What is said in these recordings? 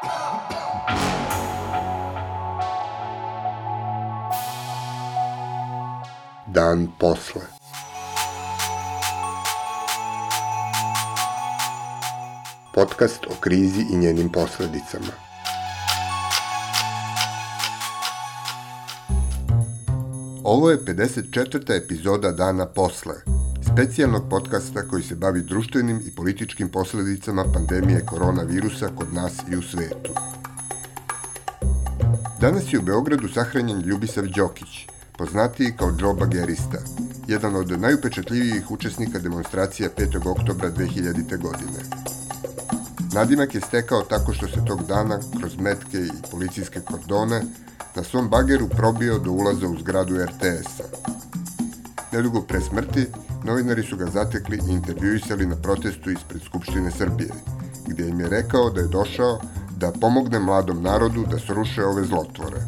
Dan posle. Podcast o krizi i njenim posledicama. Ovo je 54. epizoda Dana posle, specijalnog podcasta koji se bavi društvenim i političkim posledicama pandemije koronavirusa kod nas i u svetu. Danas je u Beogradu sahranjen Ljubisav Đokić, poznatiji kao Joe Bagerista, jedan od najupečatljivijih učesnika demonstracija 5. oktobra 2000. godine. Nadimak je stekao tako što se tog dana, kroz metke i policijske kordone, na svom bageru probio do ulaza u zgradu RTS-a. Nedugo pre smrti, novinari su ga zatekli i intervjuisali na protestu ispred Skupštine Srbije, gde im je rekao da je došao da pomogne mladom narodu da sruše ove zlotvore,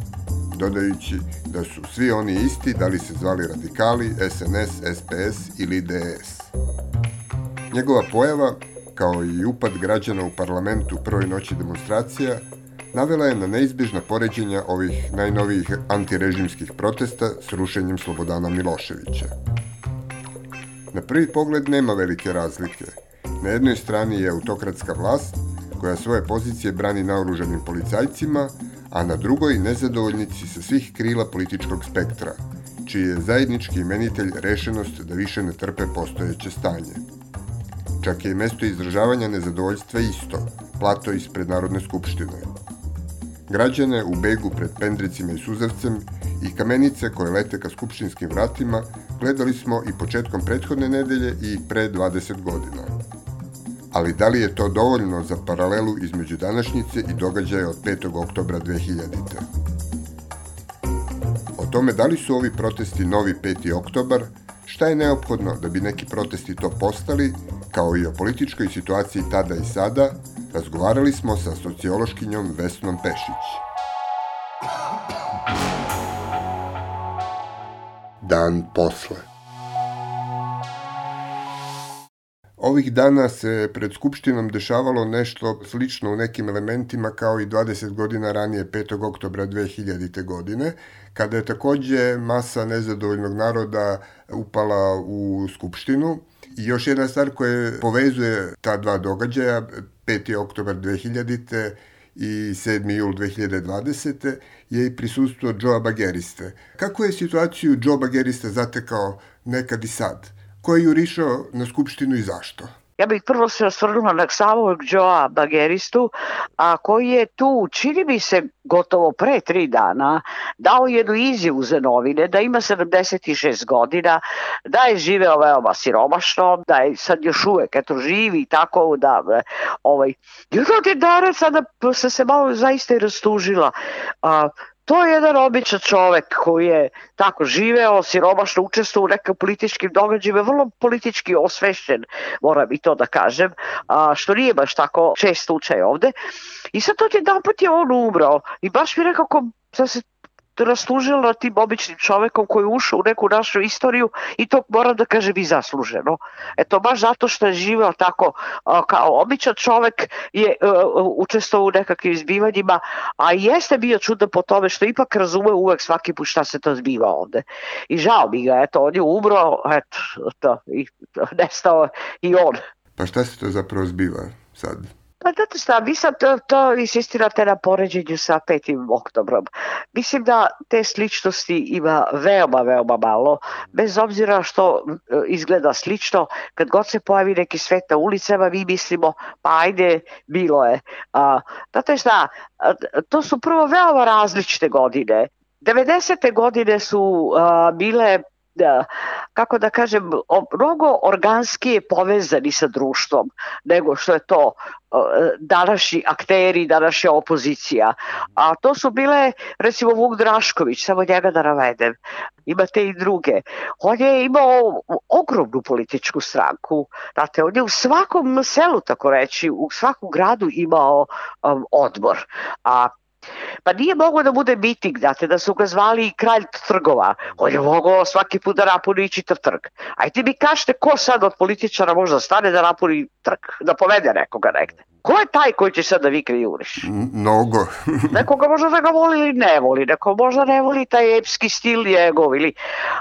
dodajući da su svi oni isti, da li se zvali radikali, SNS, SPS ili DS. Njegova pojava, kao i upad građana u parlamentu prvoj noći demonstracija, navela je na neizbježna poređenja ovih najnovijih antirežimskih protesta s rušenjem Slobodana Miloševića. Na prvi pogled nema velike razlike. Na jednoj strani je autokratska vlast, koja svoje pozicije brani naoružanim policajcima, a na drugoj nezadovoljnici sa svih krila političkog spektra, čiji je zajednički imenitelj rešenost da više ne trpe postojeće stanje. Čak je i mesto izražavanja nezadovoljstva isto, plato ispred Narodne skupštine. Građane u begu pred pendricima i suzavcem i kamenice koje lete ka skupštinskim vratima gledali smo i početkom prethodne nedelje i pre 20 godina. Ali da li je to dovoljno za paralelu između današnjice i događaja od 5. oktobra 2000. O tome da li su ovi protesti novi 5. oktobar, šta je neophodno da bi neki protesti to postali, kao i o političkoj situaciji tada i sada, razgovarali smo sa sociološkinjom Vesnom Pešić. Dan posle. Ovih dana se pred Skupštinom dešavalo nešto slično u nekim elementima kao i 20 godina ranije 5. oktobra 2000. godine, kada je takođe masa nezadovoljnog naroda upala u Skupštinu. I još jedna stvar koja povezuje ta dva događaja, 5. oktobar 2000. i 7. jul 2020. je i prisustvo Joe Bageriste. Kako je situaciju Joe Bageriste zatekao nekad i sad? Ko je jurišao na Skupštinu i zašto? Ja bih prvo se osvrnula na samog Joa Bageristu, a koji je tu, čini mi se, gotovo pre tri dana, dao jednu izjavu za novine, da ima 76 godina, da je živeo veoma siromašno, da je sad još uvek, eto, živi i tako, da, ovaj, i od dana sada se se malo zaista i rastužila. A, To je jedan običan čovek koji je tako živeo, siromašno učestvo u nekim političkim događajima, vrlo politički osvešćen, moram i to da kažem, a, što nije baš tako čest slučaj ovde. I sad to je dan put je on umrao i baš mi nekako sad se raslužila tim običnim čovekom koji ušao u neku našu istoriju i to moram da kažem i zasluženo. Eto, baš zato što je živeo tako kao običan čovek je e, učestvovao u nekakvim izbivanjima, a jeste bio čudan po tome što ipak razume uvek svaki put šta se to zbiva ovde. I žao mi ga, eto, on je umro, eto, to, i nestao i on. Pa šta se to zapravo zbiva sad? Pa znate šta, vi sad to, to insistirate na poređenju sa 5. oktobrom. Mislim da te sličnosti ima veoma, veoma malo, bez obzira što e, izgleda slično, kad god se pojavi neki svet na ulicama, mi mislimo, pa ajde, bilo je. A, znate šta, to su prvo veoma različite godine. 90. godine su a, bile da, kako da kažem, mnogo organskije povezani sa društvom nego što je to današnji akteri, današnja opozicija. A to su bile, recimo, Vuk Drašković, samo njega da navedem. Imate i druge. On je imao ogromnu političku stranku. Znate, on je u svakom selu, tako reći, u svakom gradu imao um, odbor. A Pa nije moglo da bude miting, znate, da su ga zvali kralj trgova. On je mogao svaki put da napuni čitav trg. Ajde mi kažete ko sad od političara može da stane da napuni trg, da povede nekoga negde. Ko je taj koji će sad da vikne juriš? Mnogo. Nekoga možda da ga voli ili ne voli, neko možda ne voli taj epski stil njegov, ili...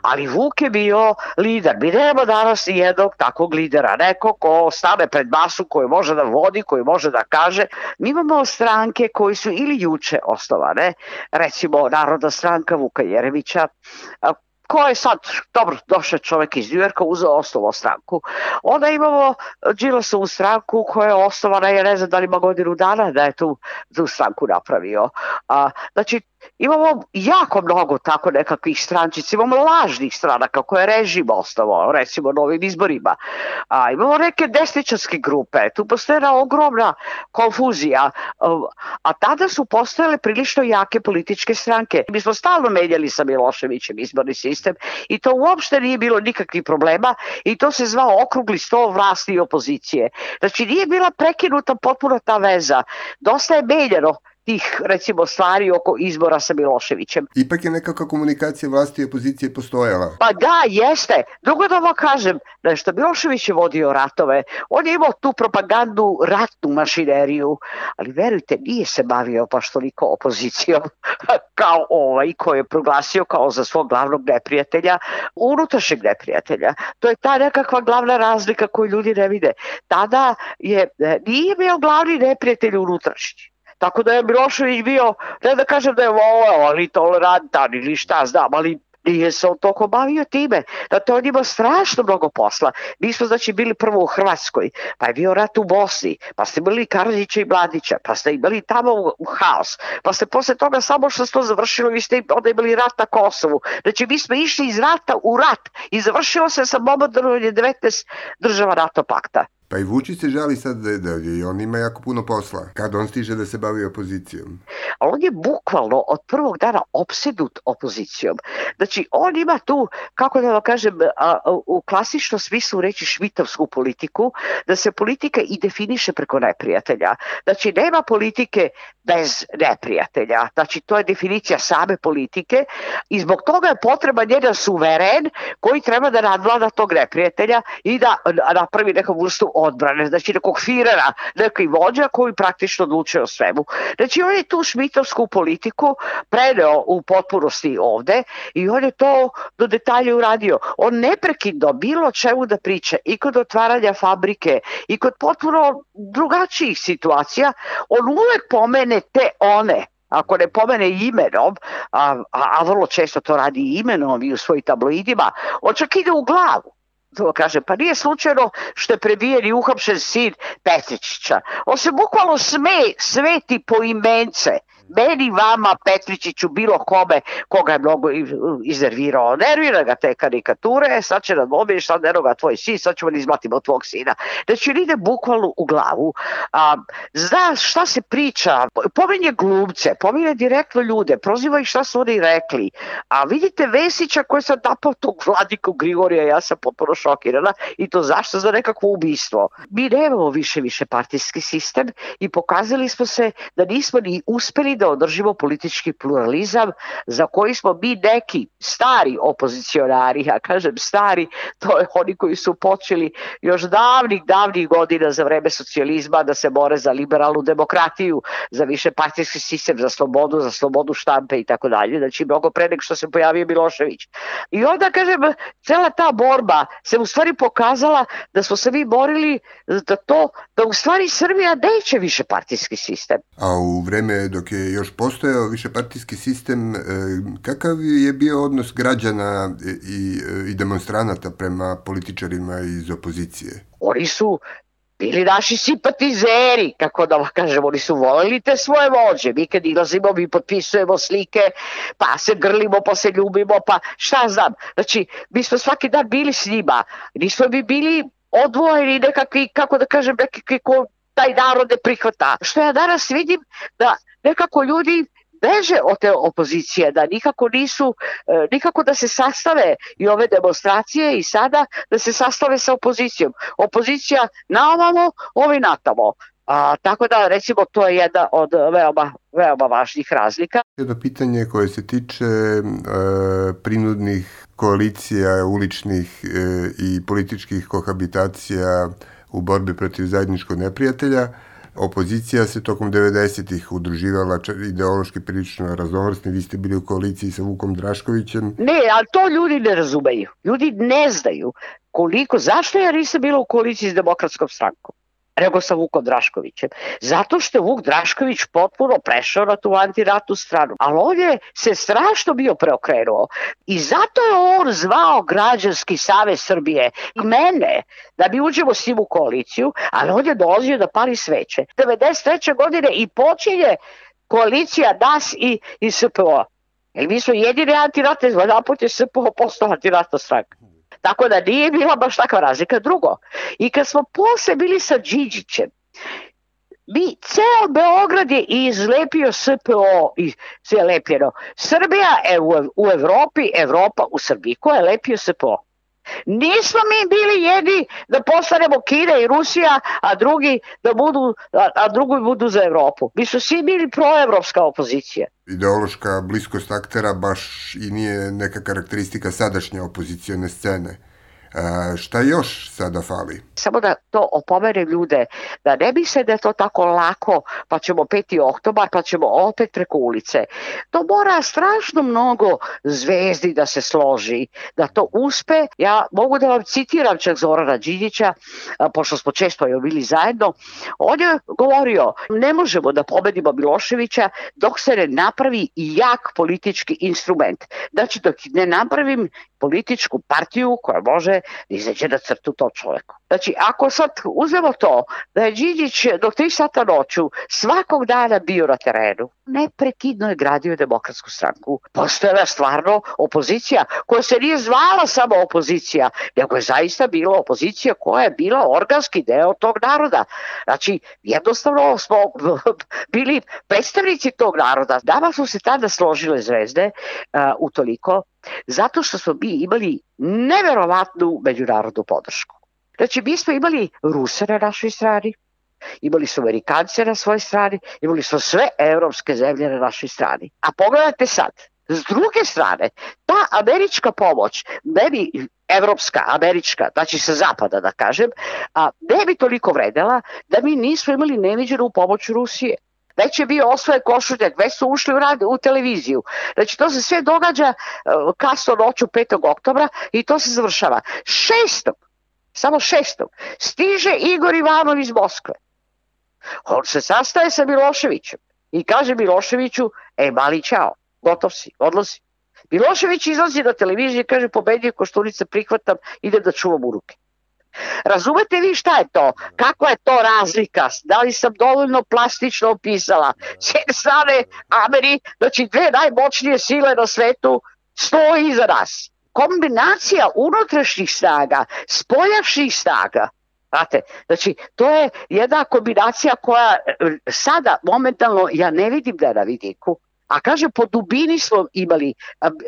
ali Vuk je bio lider. Mi nema danas ni jednog takvog lidera, neko ko stane pred masu, koji može da vodi, koji može da kaže. Mi imamo stranke koji su ili juče osnovane, recimo Narodna stranka Vuka Jeremića, ko je sad, dobro, došao čovek iz Njujorka, uzeo osnovo stranku. Onda imamo Đilasovu stranku koja je osnovana, ja ne znam da li ima godinu dana da je tu, tu stranku napravio. A, znači, imamo jako mnogo tako nekakvih strančica, imamo lažnih stranaka koje je režim ostavao, recimo novim izborima. A, imamo neke desničarske grupe, tu postoje ogromna konfuzija, a tada su postojale prilično jake političke stranke. Mi smo stalno menjali sa Miloševićem izborni sistem i to uopšte nije bilo nikakvih problema i to se zvao okrugli sto vlasti i opozicije. Znači nije bila prekinuta potpuno ta veza. Dosta je menjeno tih recimo stvari oko izbora sa Miloševićem. Ipak je nekakva komunikacija vlasti i opozicije postojala. Pa da, jeste. Drugo da vam kažem, da što Milošević je vodio ratove, on je imao tu propagandu, ratnu mašineriju, ali verujte, nije se bavio baš toliko opozicijom kao ovaj koji je proglasio kao za svog glavnog neprijatelja, unutrašnjeg neprijatelja. To je ta nekakva glavna razlika koju ljudi ne vide. Tada je, e, nije bio glavni neprijatelj unutrašnji Tako da je Milošević bio, ne da kažem da je voleo, ali tolerantan ili šta znam, ali nije se on toliko bavio time. To on ima strašno mnogo posla. Mi smo znači bili prvo u Hrvatskoj, pa je bio rat u Bosni, pa ste imali Karadžića i Mladića, pa ste imali tamo u haos, pa ste posle toga samo što se to završilo, vi ste onda imali rat na Kosovu. Znači mi smo išli iz rata u rat i završilo se sa bombardovanjem 19 država NATO pakta. Pa i Vučić se žali sad da, da i on ima jako puno posla. Kad on stiže da se bavi opozicijom? A on je bukvalno od prvog dana opsedut opozicijom. Znači, on ima tu, kako da vam kažem, u klasičnom smislu reći švitovsku politiku, da se politika i definiše preko neprijatelja. Znači, nema politike bez neprijatelja. Znači, to je definicija same politike i zbog toga je potreba jedan suveren koji treba da nadvlada tog neprijatelja i da napravi neku vrstu odbrane, znači nekog firera, neki vođa koji praktično odlučuje o svemu. Znači on je tu šmitovsku politiku preneo u potpunosti ovde i on je to do detalja uradio. On neprekidno bilo čemu da priča i kod otvaranja fabrike i kod potpuno drugačijih situacija, on uvek pomene te one ako ne pomene imenom, a, a, a vrlo često to radi imenom i u svojim tabloidima, on čak ide u glavu to kaže, pa nije slučajno što je prebijen i uhapšen sin Petričića. On se bukvalno sme, sveti po imence meni, vama, Petričiću, bilo kome koga je mnogo iznervirao. Nervira ga te karikature, sad će nam dobiješ, sad neroga tvoj sin, sad ćemo da izmatimo tvog sina. Znači, on ide bukvalno u glavu. A, zna šta se priča, pominje glumce, pominje direktno ljude, proziva ih šta su oni rekli. A vidite Vesića koji sam napao tog vladiku Grigorija, ja sam potpuno šokirana i to zašto za nekakvo ubistvo. Mi nemamo više više partijski sistem i pokazali smo se da nismo ni uspeli da održimo politički pluralizam za koji smo mi neki stari opozicionari, ja kažem stari, to je oni koji su počeli još davnih, davnih godina za vreme socijalizma da se bore za liberalnu demokratiju, za više partijski sistem, za slobodu, za slobodu štampe i tako dalje, znači mnogo pre nek što se pojavio Milošević. I onda, kažem, cela ta borba se u stvari pokazala da smo se mi borili za to da u stvari Srbija neće više partijski sistem. A u vreme dok je još postojao višepartijski sistem, e, kakav je bio odnos građana i, i demonstranata prema političarima iz opozicije? Oni su bili naši simpatizeri, kako da kažemo, oni su voleli te svoje vođe. Mi kad ilazimo, mi potpisujemo slike, pa se grlimo, pa se ljubimo, pa šta znam. Znači, mi smo svaki dan bili s njima. Nismo mi bili odvojeni nekakvi, kako da kažem, nekakvi ko taj narod ne prihvata. Što ja danas vidim da nekako ljudi beže od te opozicije, da nikako nisu, e, nikako da se sastave i ove demonstracije i sada da se sastave sa opozicijom. Opozicija na ovamo, ovi natamo. A, tako da, recimo, to je jedna od veoma, veoma važnih razlika. Jedno pitanje koje se tiče e, prinudnih koalicija, uličnih e, i političkih kohabitacija u borbi protiv zajedničkog neprijatelja. Opozicija se tokom 90-ih udruživala ideološki prilično raznovrsni, vi ste bili u koaliciji sa Vukom Draškovićem. Ne, ali to ljudi ne razumeju. Ljudi ne znaju koliko, zašto ja nisam bila u koaliciji s demokratskom strankom? Nego sa Vukom Draškovićem. Zato što je Vuk Drašković potpuno prešao na tu antiratnu stranu. Ali on je se strašno bio preokrenuo. I zato je on zvao građanski save Srbije mene da bi uđemo s njim u koaliciju, ali on je dolazio da pali sveće. 93. godine i počinje koalicija DAS i, i SPO. Jer mi smo jedini antiratne, naput je SPO postao antiratna stranka. Tako da nije bila baš takva razlika. Drugo, i kad smo posle bili sa Điđićem, mi, ceo Beograd je izlepio SPO i sve lepljeno. Srbija je u, u Evropi, Evropa u Srbiji. Ko je lepio SPO? Nismo mi bili jedni da postanemo Kina i Rusija, a drugi da budu, a, a drugi budu za Evropu. Mi su svi bili proevropska opozicija. Ideološka bliskost aktera baš i nije neka karakteristika sadašnje opozicijone scene. A, šta još sada fali? Samo da to opomene ljude, da ne misle da je to tako lako, pa ćemo 5. oktobar, pa ćemo opet preko ulice. To mora strašno mnogo zvezdi da se složi, da to uspe. Ja mogu da vam citiram čak Zorana Đinjića, pošto smo često joj bili zajedno. On je govorio, ne možemo da pobedimo Miloševića dok se ne napravi jak politički instrument. Znači, dok ne napravim političku partiju koja može da izađe na crtu to čoveku. Znači, ako sad uzmemo to da je Đinđić do 3 sata noću svakog dana bio na terenu, neprekidno je gradio demokratsku stranku. Postojala stvarno opozicija koja se nije zvala samo opozicija, nego je zaista bila opozicija koja je bila organski deo tog naroda. Znači, jednostavno smo bili predstavnici tog naroda. Dama su se tada složile zvezde uh, toliko zato što smo mi imali neverovatnu međunarodnu podršku. Znači, mi smo imali Ruse na našoj strani, imali smo Amerikance na svojoj strani, imali smo sve evropske zemlje na našoj strani. A pogledajte sad, s druge strane, ta američka pomoć, ne bi evropska, američka, znači sa zapada da kažem, a ne bi toliko vredela da mi nismo imali neviđenu pomoć Rusije. Već je bio osvojen košuljak, već su ušli u, rad, u televiziju. Znači to se sve događa uh, kasno noću 5. oktobra i to se završava. Šestog, samo šestog, stiže Igor Ivanov iz Moskve. On se sastaje sa Miloševićem i kaže Miloševiću, e mali čao, gotov si, odlazi. Milošević izlazi na televiziju i kaže pobedio Košturica, prihvatam, ide da čuvam u ruke. Razumete vi šta je to? Kako je to razlika? Da li sam dovoljno plastično opisala? S jedne strane, Ameri, znači dve najmoćnije sile na svetu, stoji iza nas. Kombinacija unutrašnjih snaga, spoljašnjih snaga, Znate, znači, to je jedna kombinacija koja e, sada momentalno ja ne vidim da je na vidiku. A kaže, po dubini smo imali,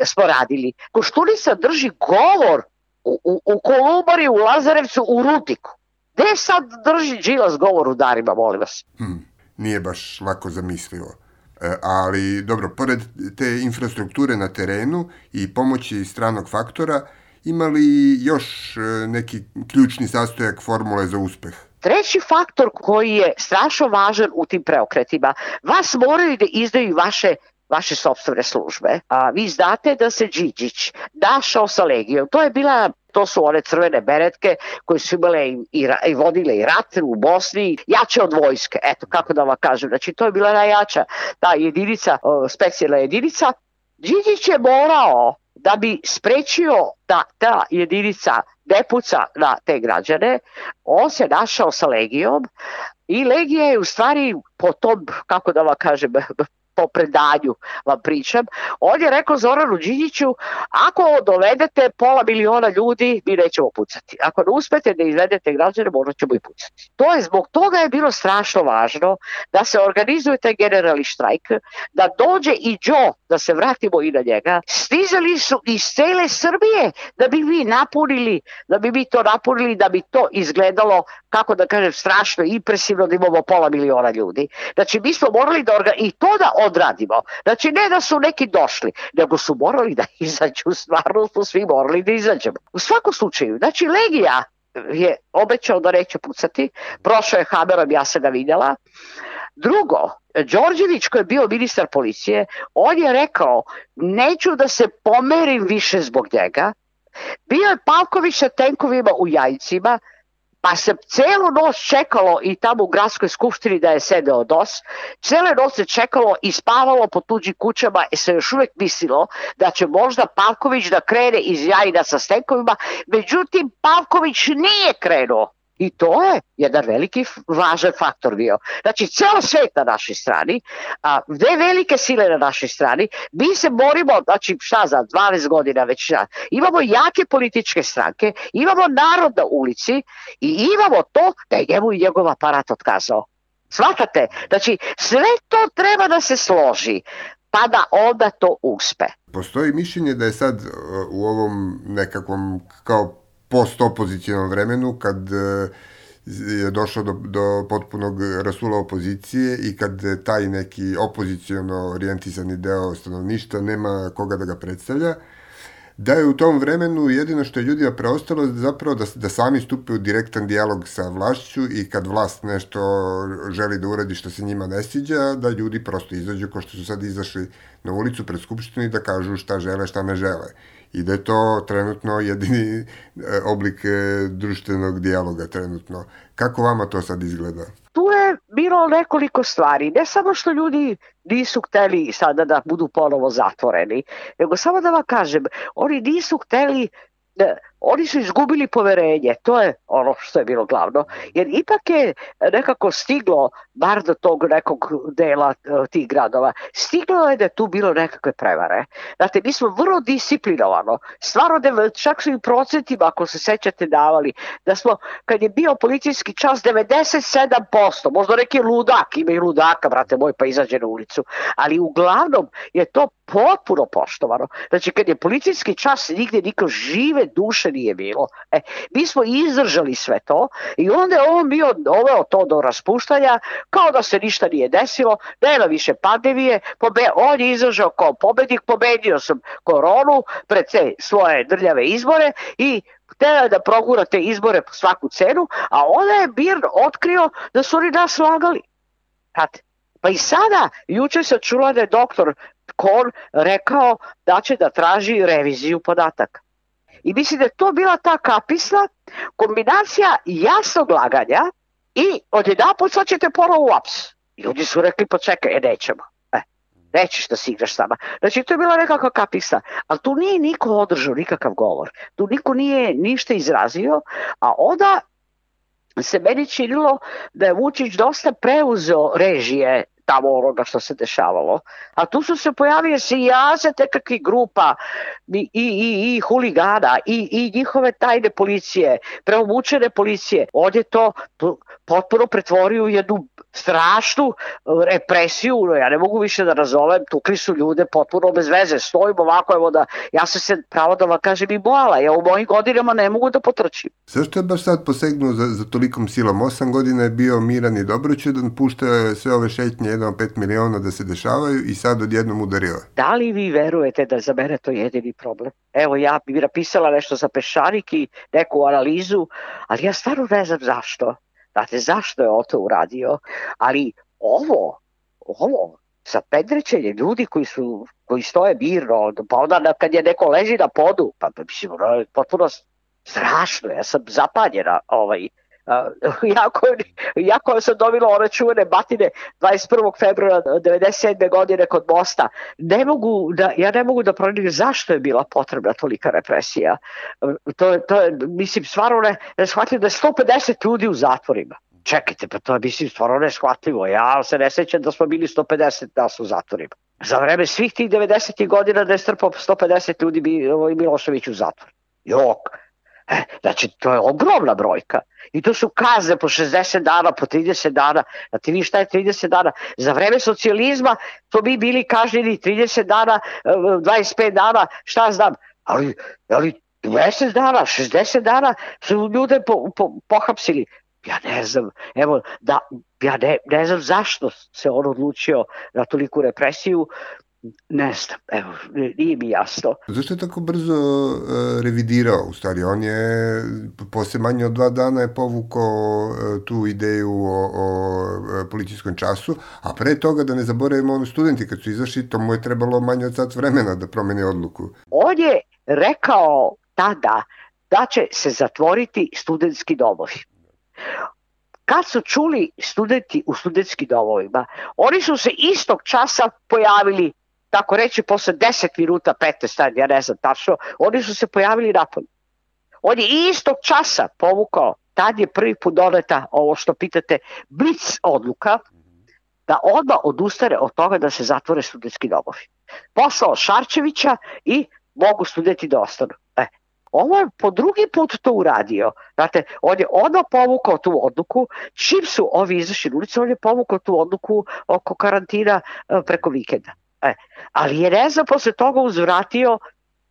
smo radili. Koštunica drži govor u, u, u Kolubari, u Lazarevcu, u Rutiku. Gde sad drži Đilas govor u darima, molim vas? Hmm, nije baš lako zamislivo. E, ali, dobro, pored te infrastrukture na terenu i pomoći stranog faktora, ima li još e, neki ključni sastojak formule za uspeh? Treći faktor koji je strašno važan u tim preokretima, vas moraju da izdaju vaše vaše sobstvene službe. A, vi znate da se Điđić našao sa Legijom. To je bila to su one crvene beretke koje su imale i, i, i vodile i rat u Bosni, jače od vojske, eto kako da vam kažem, znači to je bila najjača ta jedinica, specijalna jedinica. Điđić je morao da bi sprečio da ta jedinica ne puca na te građane, on se našao sa Legijom i Legija je u stvari po tom, kako da vam kažem, po predanju vam pričam, on je rekao Zoranu Đinjiću, ako dovedete pola miliona ljudi, mi nećemo pucati. Ako ne uspete da izvedete građane, možda ćemo i pucati. To je, zbog toga je bilo strašno važno da se organizuje taj generalni štrajk, da dođe i Joe, da se vratimo i na njega, stizali su iz cele Srbije da bi mi napunili, da bi mi to napunili, da bi to izgledalo, kako da kažem, strašno impresivno da imamo pola miliona ljudi. Znači, mi smo morali da orga... i to da odradimo. Znači, ne da su neki došli, nego su morali da izađu, stvarno su svi morali da izađemo. U svakom slučaju, znači, Legija je obećao da neće pucati, prošao je Hamerom, ja sam ga vidjela. Drugo, Đorđević koji je bio ministar policije, on je rekao neću da se pomerim više zbog njega. Bio je Pavković sa tenkovima u jajcima, pa se celu noć čekalo i tamo u gradskoj skupštini da je sedeo DOS, cele noć se čekalo i spavalo po tuđim kućama i se još uvek mislilo da će možda Pavković da krene iz jajina sa stenkovima, međutim Pavković nije krenuo. I to je jedan veliki važan faktor bio. Znači, ceo svet na našoj strani, a, dve velike sile na našoj strani, mi se borimo, znači šta za 12 godina već šta, imamo jake političke stranke, imamo narod na ulici i imamo to da je njemu i njegov aparat otkazao. Svatate? Znači, sve to treba da se složi pa da onda to uspe. Postoji mišljenje da je sad u ovom nekakvom kao post-opozicijalnom vremenu, kad e, je došlo do, do potpunog rasula opozicije i kad taj neki opozicijono orijentisani deo stanovništva nema koga da ga predstavlja, da je u tom vremenu jedino što je ljudima preostalo zapravo da, da sami stupe u direktan dijalog sa vlašću i kad vlast nešto želi da uradi što se njima ne sviđa, da ljudi prosto izađu ko što su sad izašli na ulicu pred skupštinu i da kažu šta žele, šta ne žele i da je to trenutno jedini e, oblik e, društvenog dijaloga trenutno. Kako vama to sad izgleda? Tu je bilo nekoliko stvari. Ne samo što ljudi nisu hteli sada da budu ponovo zatvoreni, nego samo da vam kažem, oni nisu hteli da, oni su izgubili poverenje, to je ono što je bilo glavno, jer ipak je nekako stiglo, bar do tog nekog dela e, tih gradova, stiglo je da je tu bilo nekakve prevare. Znate, mi smo vrlo disciplinovano, stvarno da čak su i procentima, ako se sećate, davali, da smo, kad je bio policijski čas, 97%, možda neki ludak, ima i ludaka, brate moj, pa izađe na ulicu, ali uglavnom je to potpuno poštovano. Znači, kad je policijski čas, nigde niko žive duše nije bilo. E, mi smo izdržali sve to i onda je on bio doveo to do raspuštanja kao da se ništa nije desilo, nema više pandemije, pobe, on je izdržao kao pobednik, pobedio sam koronu pred te svoje drljave izbore i htela da progura te izbore po svaku cenu, a onda je Birn otkrio da su oni nas lagali. Znate, pa i sada, juče se čula da je doktor Korn rekao da će da traži reviziju podataka. I mislim da je to bila ta kapisla kombinacija jasnog laganja i odjedan put sad ćete ponovo u aps. Ljudi su rekli pa čekaj, e, nećemo. E, nećeš da si igraš s nama. Znači to je bila nekakva kapisa, ali tu nije niko održao nikakav govor. Tu niko nije ništa izrazio, a onda se meni činilo da je Vučić dosta preuzeo režije tamo onoga što se dešavalo. A tu su se pojavile se i jazete kakvih grupa i, i, i, i huligana i, i njihove tajne policije, preomučene policije. On je to potpuno pretvorio u jednu strašnu represiju, ja ne mogu više da razovem, tukli su ljude potpuno bez veze, stojimo ovako, evo da, ja sam se pravo da vam kažem i bojala, ja u mojim godinama ne mogu da potrčim. Zašto je baš sad posegnuo za, za tolikom silom? Osam godina je bio miran i dobroćudan, pušta sve ove šetnje 1,5 miliona da se dešavaju i sad odjednom udario. Da li vi verujete da za mene to jedini problem? Evo, ja bih napisala nešto za Pešarik i neku analizu, ali ja stvarno ne znam zašto. Znate, zašto je to uradio? Ali ovo, ovo, sa pedrećenje ljudi koji su koji stoje mirno, pa onda kad je neko leži na podu, pa, pa mislim, potpuno strašno, ja sam zapanjena ovaj, jako, jako sam dobila one čuvene batine 21. februara 97. godine kod Mosta. Ne mogu da, ja ne mogu da pronađem zašto je bila potrebna tolika represija. To, to je, mislim, stvarno ne, ne shvatim da je 150 ljudi u zatvorima. Čekajte, pa to je, mislim, stvarno neshvatljivo. Ja se ne sećam da smo bili 150 nas u zatvorima. Za vreme svih tih 90. godina da je strpao 150 ljudi ovaj Milošević u zatvor. Jok. E, znači, to je ogromna brojka. I to su kazne po 60 dana, po 30 dana. Ti vi šta je 30 dana? Za vreme socijalizma to bi bili kažnjeni 30 dana, 25 dana, šta znam. Ali, ali 20 dana, 60 dana su ljude po, po, pohapsili. Ja ne znam, evo, da, ja ne, ne znam zašto se on odlučio na toliku represiju. Ne znam, evo, nije mi jasno. Zašto je tako brzo uh, revidirao? U stvari, on je posle manje od dva dana je povukao uh, tu ideju o, o uh, policijskom času, a pre toga, da ne zaboravimo, ono studenti kad su izašli, to mu je trebalo manje od sat vremena da promene odluku. On je rekao tada da će se zatvoriti studentski domovi. Kad su čuli studenti u studentskim domovima, oni su se istog časa pojavili tako reći, posle 10 minuta, 15, tad, ja ne znam tačno, oni su se pojavili napolje. On je istog časa povukao, tad je prvi put doneta ovo što pitate, blic odluka, da odmah odustane od toga da se zatvore studentski domovi. Poslao Šarčevića i mogu studenti da ostanu. E, ovo je po drugi put to uradio. Znate, on je odmah povukao tu odluku, čim su ovi izašli ulicu, on je povukao tu odluku oko karantina e, preko vikenda. E, ali je Reza posle toga uzvratio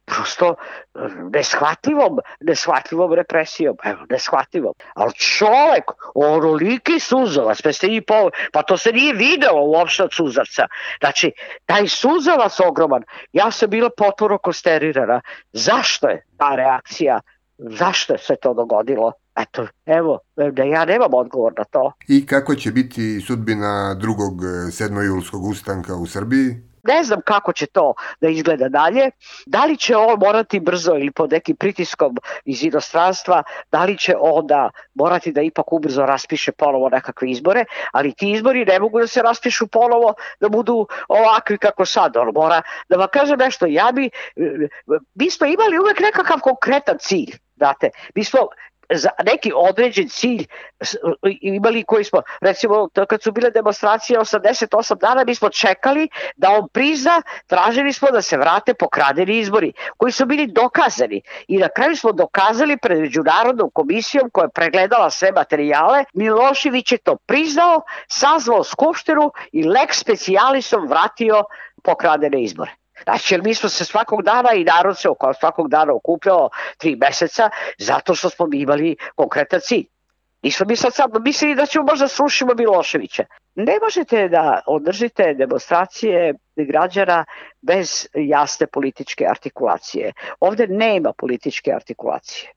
prosto e, neshvatljivom, neshvatljivom represijom, evo, neshvatljivom. Ali čovek, onoliki suzavac, pa, ste po, pa to se nije video uopšte od suzavca. Znači, taj suzavac ogroman, ja sam bila potpuno kosterirana. Zašto je ta reakcija? Zašto se to dogodilo? Eto, evo, da ja nemam odgovor na to. I kako će biti sudbina drugog 7. E, julskog ustanka u Srbiji? Ne znam kako će to da izgleda dalje, da li će on morati brzo ili pod nekim pritiskom iz inostranstva, da li će onda morati da ipak ubrzo raspiše ponovo nekakve izbore, ali ti izbori ne mogu da se raspišu ponovo, da budu ovakvi kako sad, on mora, da vam kažem nešto, ja bi, mi smo imali uvek nekakav konkretan cilj, Znate, mi smo za neki određen cilj imali koji smo, recimo kad su bile demonstracije 88 dana, mi smo čekali da on prizna, tražili smo da se vrate pokradeni izbori, koji su bili dokazani i na kraju smo dokazali pred Međunarodnom komisijom koja je pregledala sve materijale, Milošević je to priznao, sazvao skupštinu i lex specialisom vratio pokradene izbore. Znači, jer mi smo se svakog dana i narod se oko svakog dana okupljao tri meseca zato što smo imali konkretan cilj. Nismo mi sad sad mislili da ćemo možda srušimo Miloševića. Ne možete da održite demonstracije građana bez jasne političke artikulacije. Ovde nema političke artikulacije.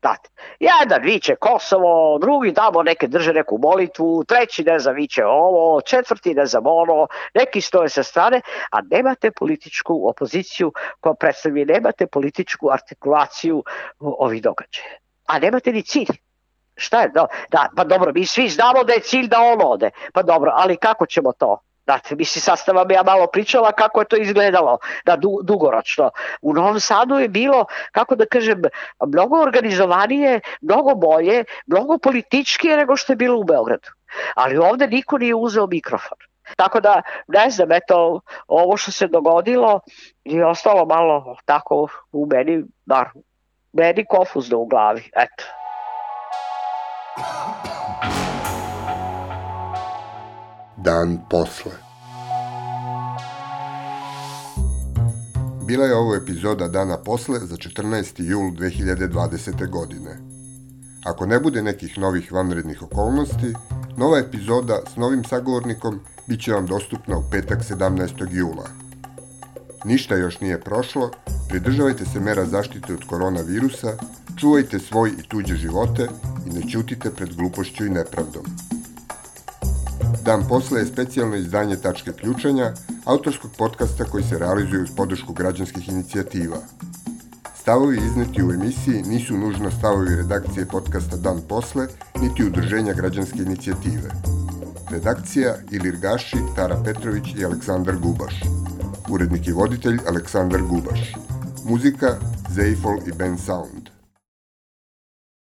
Znate, jedan viće Kosovo, drugi tamo neke drže neku molitvu, treći ne znam viće ovo, četvrti ne znam ono, neki stoje sa strane, a nemate političku opoziciju koja predstavlja, nemate političku artikulaciju ovih događaja. A nemate ni cilj. Šta je? Da, pa dobro, mi svi znamo da je cilj da on ode. Pa dobro, ali kako ćemo to? Znate, misli, sad ste vam ja malo pričala kako je to izgledalo da, du, dugoročno. U Novom Sadu je bilo, kako da kažem, mnogo organizovanije, mnogo bolje, mnogo političkije nego što je bilo u Beogradu. Ali ovde niko nije uzeo mikrofon. Tako da, ne znam, eto, ovo što se dogodilo je ostalo malo tako u meni, bar, meni konfuzno u glavi, eto. Dan posle. Bila je ovo epizoda dana posle za 14. jul 2020. godine. Ako ne bude nekih novih vanrednih okolnosti, nova epizoda s novim sagovornikom bit će vam dostupna u petak 17. jula. Ništa još nije prošlo, pridržavajte se mera zaštite od koronavirusa, čuvajte svoj i tuđe živote i ne ćutite pred glupošću i nepravdom. Dan posle je specijalno izdanje Tačke ključanja, autorskog podcasta koji se realizuje uz podršku građanskih inicijativa. Stavovi izneti u emisiji nisu nužno stavovi redakcije podcasta Dan posle, niti udruženja građanske inicijative. Redakcija Ilir Gaši, Tara Petrović i Aleksandar Gubaš. Urednik i voditelj Aleksandar Gubaš. Muzika Zeifol i Ben Sound.